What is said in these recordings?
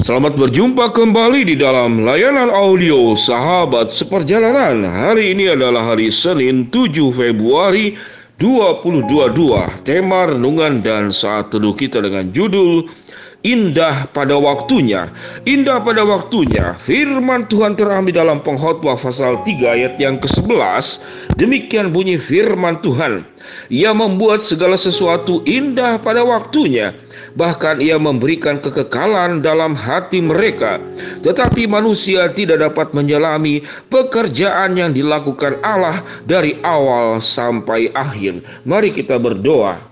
Selamat berjumpa kembali di dalam layanan audio Sahabat Seperjalanan. Hari ini adalah hari Senin 7 Februari 2022. Tema renungan dan saat teduh kita dengan judul Indah pada waktunya. Indah pada waktunya. Firman Tuhan terambil dalam Pengkhotbah pasal 3 ayat yang ke-11. Demikian bunyi firman Tuhan. Ia membuat segala sesuatu indah pada waktunya bahkan ia memberikan kekekalan dalam hati mereka. Tetapi manusia tidak dapat menyelami pekerjaan yang dilakukan Allah dari awal sampai akhir. Mari kita berdoa.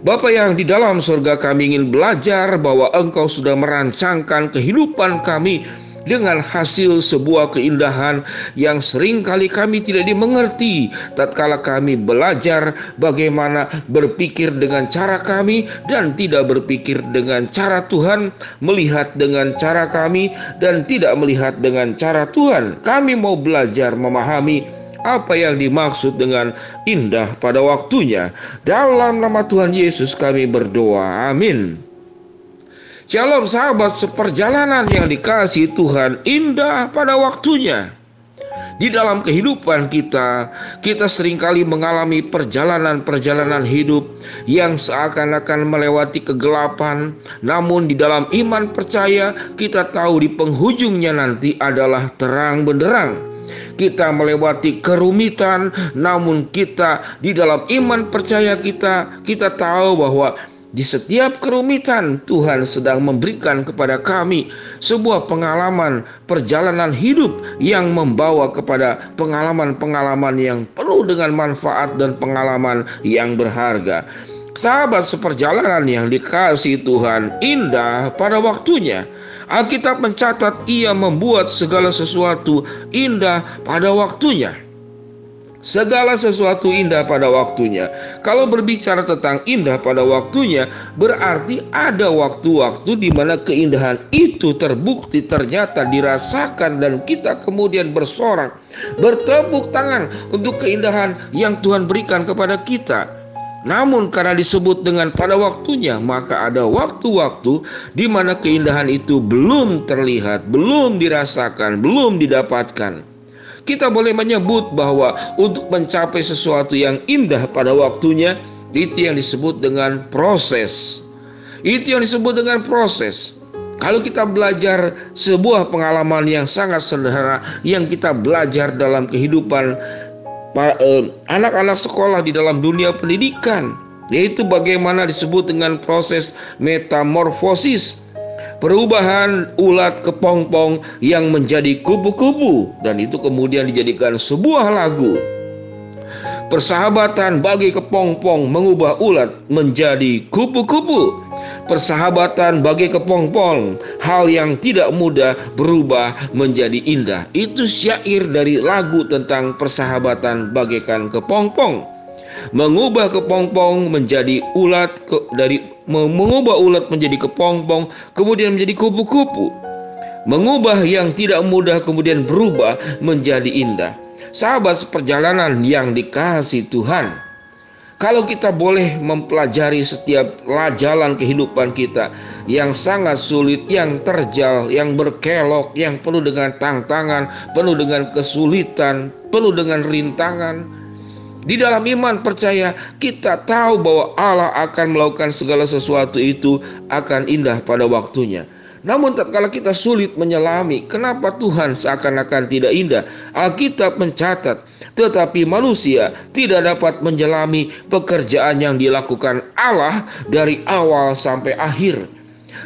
Bapa yang di dalam surga kami ingin belajar bahwa Engkau sudah merancangkan kehidupan kami dengan hasil sebuah keindahan yang sering kali kami tidak dimengerti. Tatkala kami belajar bagaimana berpikir dengan cara kami dan tidak berpikir dengan cara Tuhan melihat dengan cara kami dan tidak melihat dengan cara Tuhan kami mau belajar memahami apa yang dimaksud dengan indah pada waktunya. Dalam nama Tuhan Yesus kami berdoa. Amin. Shalom sahabat seperjalanan yang dikasih Tuhan indah pada waktunya. Di dalam kehidupan kita, kita sering kali mengalami perjalanan-perjalanan hidup yang seakan-akan melewati kegelapan. Namun di dalam iman percaya, kita tahu di penghujungnya nanti adalah terang benderang kita melewati kerumitan, namun kita di dalam iman percaya kita, kita tahu bahwa di setiap kerumitan, Tuhan sedang memberikan kepada kami sebuah pengalaman perjalanan hidup yang membawa kepada pengalaman-pengalaman yang penuh dengan manfaat dan pengalaman yang berharga. Sahabat seperjalanan yang dikasih Tuhan indah pada waktunya. Alkitab mencatat ia membuat segala sesuatu indah pada waktunya. Segala sesuatu indah pada waktunya. Kalau berbicara tentang indah pada waktunya, berarti ada waktu-waktu di mana keindahan itu terbukti ternyata dirasakan dan kita kemudian bersorak, bertepuk tangan untuk keindahan yang Tuhan berikan kepada kita. Namun karena disebut dengan pada waktunya, maka ada waktu-waktu di mana keindahan itu belum terlihat, belum dirasakan, belum didapatkan. Kita boleh menyebut bahwa untuk mencapai sesuatu yang indah pada waktunya, itu yang disebut dengan proses. Itu yang disebut dengan proses. Kalau kita belajar sebuah pengalaman yang sangat sederhana yang kita belajar dalam kehidupan eh, anak-anak sekolah di dalam dunia pendidikan, yaitu bagaimana disebut dengan proses metamorfosis perubahan ulat kepompong yang menjadi kupu-kupu dan itu kemudian dijadikan sebuah lagu. Persahabatan bagi kepompong mengubah ulat menjadi kupu-kupu. Persahabatan bagi kepompong, hal yang tidak mudah berubah menjadi indah. Itu syair dari lagu tentang persahabatan bagaikan kepompong mengubah kepompong menjadi ulat ke, dari mengubah ulat menjadi kepompong kemudian menjadi kupu-kupu mengubah yang tidak mudah kemudian berubah menjadi indah sahabat perjalanan yang dikasih Tuhan kalau kita boleh mempelajari setiap jalan kehidupan kita yang sangat sulit, yang terjal, yang berkelok, yang penuh dengan tantangan, penuh dengan kesulitan, penuh dengan rintangan, di dalam iman percaya kita tahu bahwa Allah akan melakukan segala sesuatu itu akan indah pada waktunya. Namun tatkala kita sulit menyelami kenapa Tuhan seakan-akan tidak indah, Alkitab mencatat, tetapi manusia tidak dapat menyelami pekerjaan yang dilakukan Allah dari awal sampai akhir.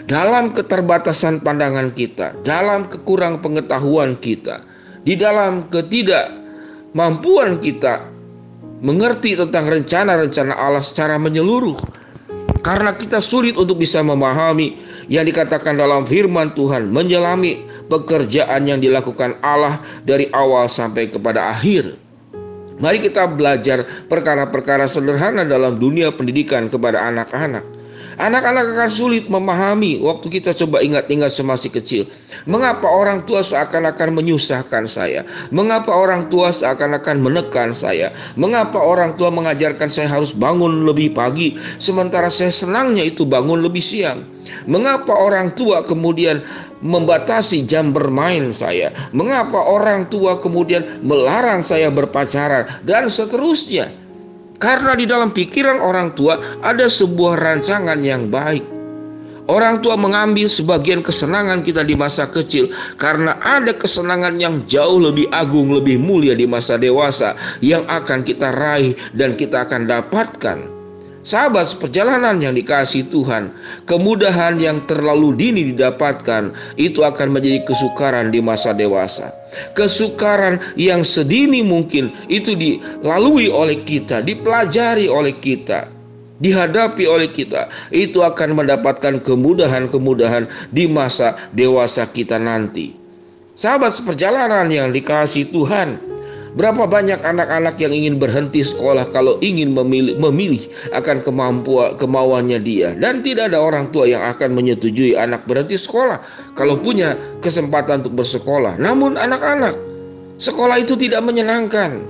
Dalam keterbatasan pandangan kita, dalam kekurang pengetahuan kita, di dalam ketidakmampuan kita mengerti tentang rencana-rencana Allah secara menyeluruh. Karena kita sulit untuk bisa memahami yang dikatakan dalam firman Tuhan, menyelami pekerjaan yang dilakukan Allah dari awal sampai kepada akhir. Mari kita belajar perkara-perkara sederhana dalam dunia pendidikan kepada anak-anak. Anak-anak akan sulit memahami waktu kita coba ingat-ingat semasa kecil. Mengapa orang tua seakan-akan menyusahkan saya? Mengapa orang tua seakan-akan menekan saya? Mengapa orang tua mengajarkan saya harus bangun lebih pagi sementara saya senangnya itu bangun lebih siang? Mengapa orang tua kemudian membatasi jam bermain saya? Mengapa orang tua kemudian melarang saya berpacaran dan seterusnya? Karena di dalam pikiran orang tua ada sebuah rancangan yang baik. Orang tua mengambil sebagian kesenangan kita di masa kecil karena ada kesenangan yang jauh lebih agung, lebih mulia di masa dewasa yang akan kita raih dan kita akan dapatkan. Sahabat perjalanan yang dikasih Tuhan, kemudahan yang terlalu dini didapatkan itu akan menjadi kesukaran di masa dewasa. Kesukaran yang sedini mungkin itu dilalui oleh kita, dipelajari oleh kita, dihadapi oleh kita. Itu akan mendapatkan kemudahan-kemudahan di masa dewasa kita nanti. Sahabat seperjalanan yang dikasih Tuhan, Berapa banyak anak-anak yang ingin berhenti sekolah kalau ingin memilih, memilih akan kemampuan kemauannya dia dan tidak ada orang tua yang akan menyetujui anak berhenti sekolah kalau punya kesempatan untuk bersekolah. Namun anak-anak sekolah itu tidak menyenangkan.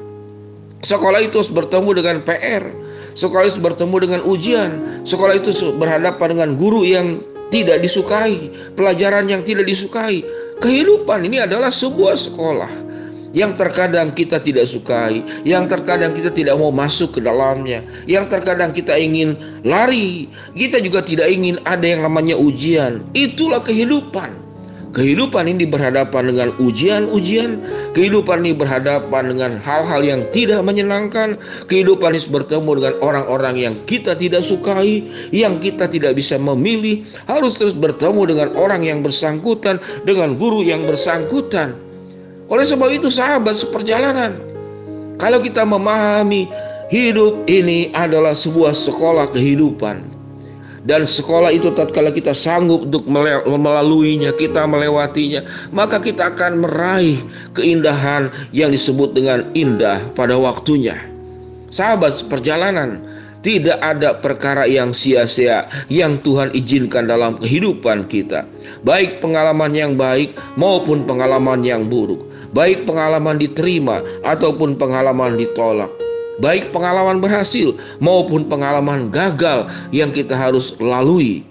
Sekolah itu harus bertemu dengan PR. Sekolah itu bertemu dengan ujian. Sekolah itu berhadapan dengan guru yang tidak disukai, pelajaran yang tidak disukai. Kehidupan ini adalah sebuah sekolah yang terkadang kita tidak sukai, yang terkadang kita tidak mau masuk ke dalamnya, yang terkadang kita ingin lari, kita juga tidak ingin ada yang namanya ujian. Itulah kehidupan. Kehidupan ini berhadapan dengan ujian-ujian, kehidupan ini berhadapan dengan hal-hal yang tidak menyenangkan, kehidupan ini bertemu dengan orang-orang yang kita tidak sukai, yang kita tidak bisa memilih, harus terus bertemu dengan orang yang bersangkutan, dengan guru yang bersangkutan. Oleh sebab itu sahabat seperjalanan. Kalau kita memahami hidup ini adalah sebuah sekolah kehidupan. Dan sekolah itu tatkala kita sanggup untuk melaluinya, kita melewatinya, maka kita akan meraih keindahan yang disebut dengan indah pada waktunya. Sahabat seperjalanan, tidak ada perkara yang sia-sia yang Tuhan izinkan dalam kehidupan kita, baik pengalaman yang baik maupun pengalaman yang buruk baik pengalaman diterima ataupun pengalaman ditolak, baik pengalaman berhasil maupun pengalaman gagal yang kita harus lalui.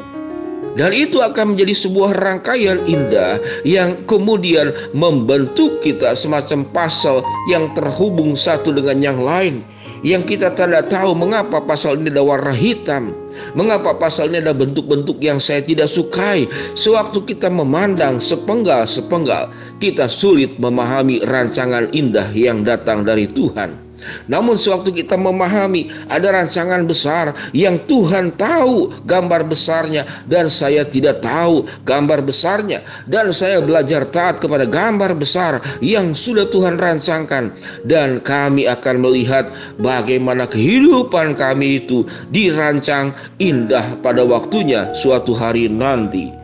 Dan itu akan menjadi sebuah rangkaian indah yang kemudian membentuk kita semacam pasal yang terhubung satu dengan yang lain. Yang kita tidak tahu mengapa pasal ini ada warna hitam, mengapa pasal ini ada bentuk-bentuk yang saya tidak sukai. Sewaktu kita memandang sepenggal-sepenggal, kita sulit memahami rancangan indah yang datang dari Tuhan. Namun sewaktu kita memahami ada rancangan besar yang Tuhan tahu gambar besarnya dan saya tidak tahu gambar besarnya dan saya belajar taat kepada gambar besar yang sudah Tuhan rancangkan dan kami akan melihat bagaimana kehidupan kami itu dirancang indah pada waktunya suatu hari nanti.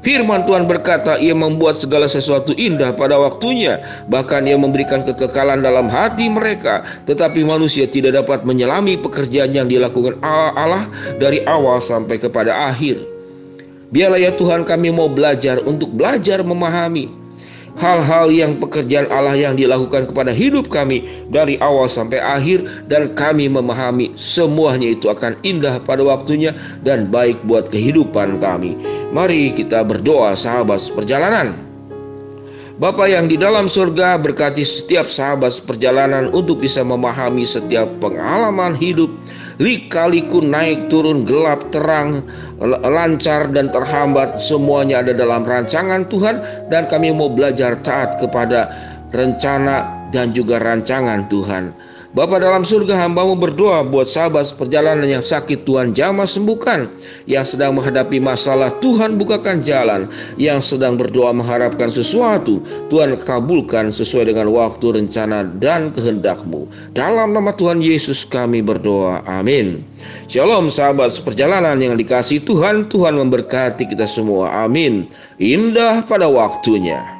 Firman Tuhan berkata, Ia membuat segala sesuatu indah pada waktunya, bahkan Ia memberikan kekekalan dalam hati mereka, tetapi manusia tidak dapat menyelami pekerjaan yang dilakukan Allah dari awal sampai kepada akhir. Biarlah ya Tuhan kami mau belajar untuk belajar memahami hal-hal yang pekerjaan Allah yang dilakukan kepada hidup kami dari awal sampai akhir dan kami memahami semuanya itu akan indah pada waktunya dan baik buat kehidupan kami. Mari kita berdoa sahabat seperjalanan. Bapa yang di dalam surga berkati setiap sahabat seperjalanan untuk bisa memahami setiap pengalaman hidup Lika-liku naik turun gelap terang lancar dan terhambat semuanya ada dalam rancangan Tuhan dan kami mau belajar taat kepada rencana dan juga rancangan Tuhan. Bapa dalam surga hambamu berdoa buat sahabat perjalanan yang sakit Tuhan jamah sembuhkan. Yang sedang menghadapi masalah Tuhan bukakan jalan. Yang sedang berdoa mengharapkan sesuatu Tuhan kabulkan sesuai dengan waktu rencana dan kehendakmu. Dalam nama Tuhan Yesus kami berdoa amin. Shalom sahabat seperjalanan yang dikasih Tuhan. Tuhan memberkati kita semua amin. Indah pada waktunya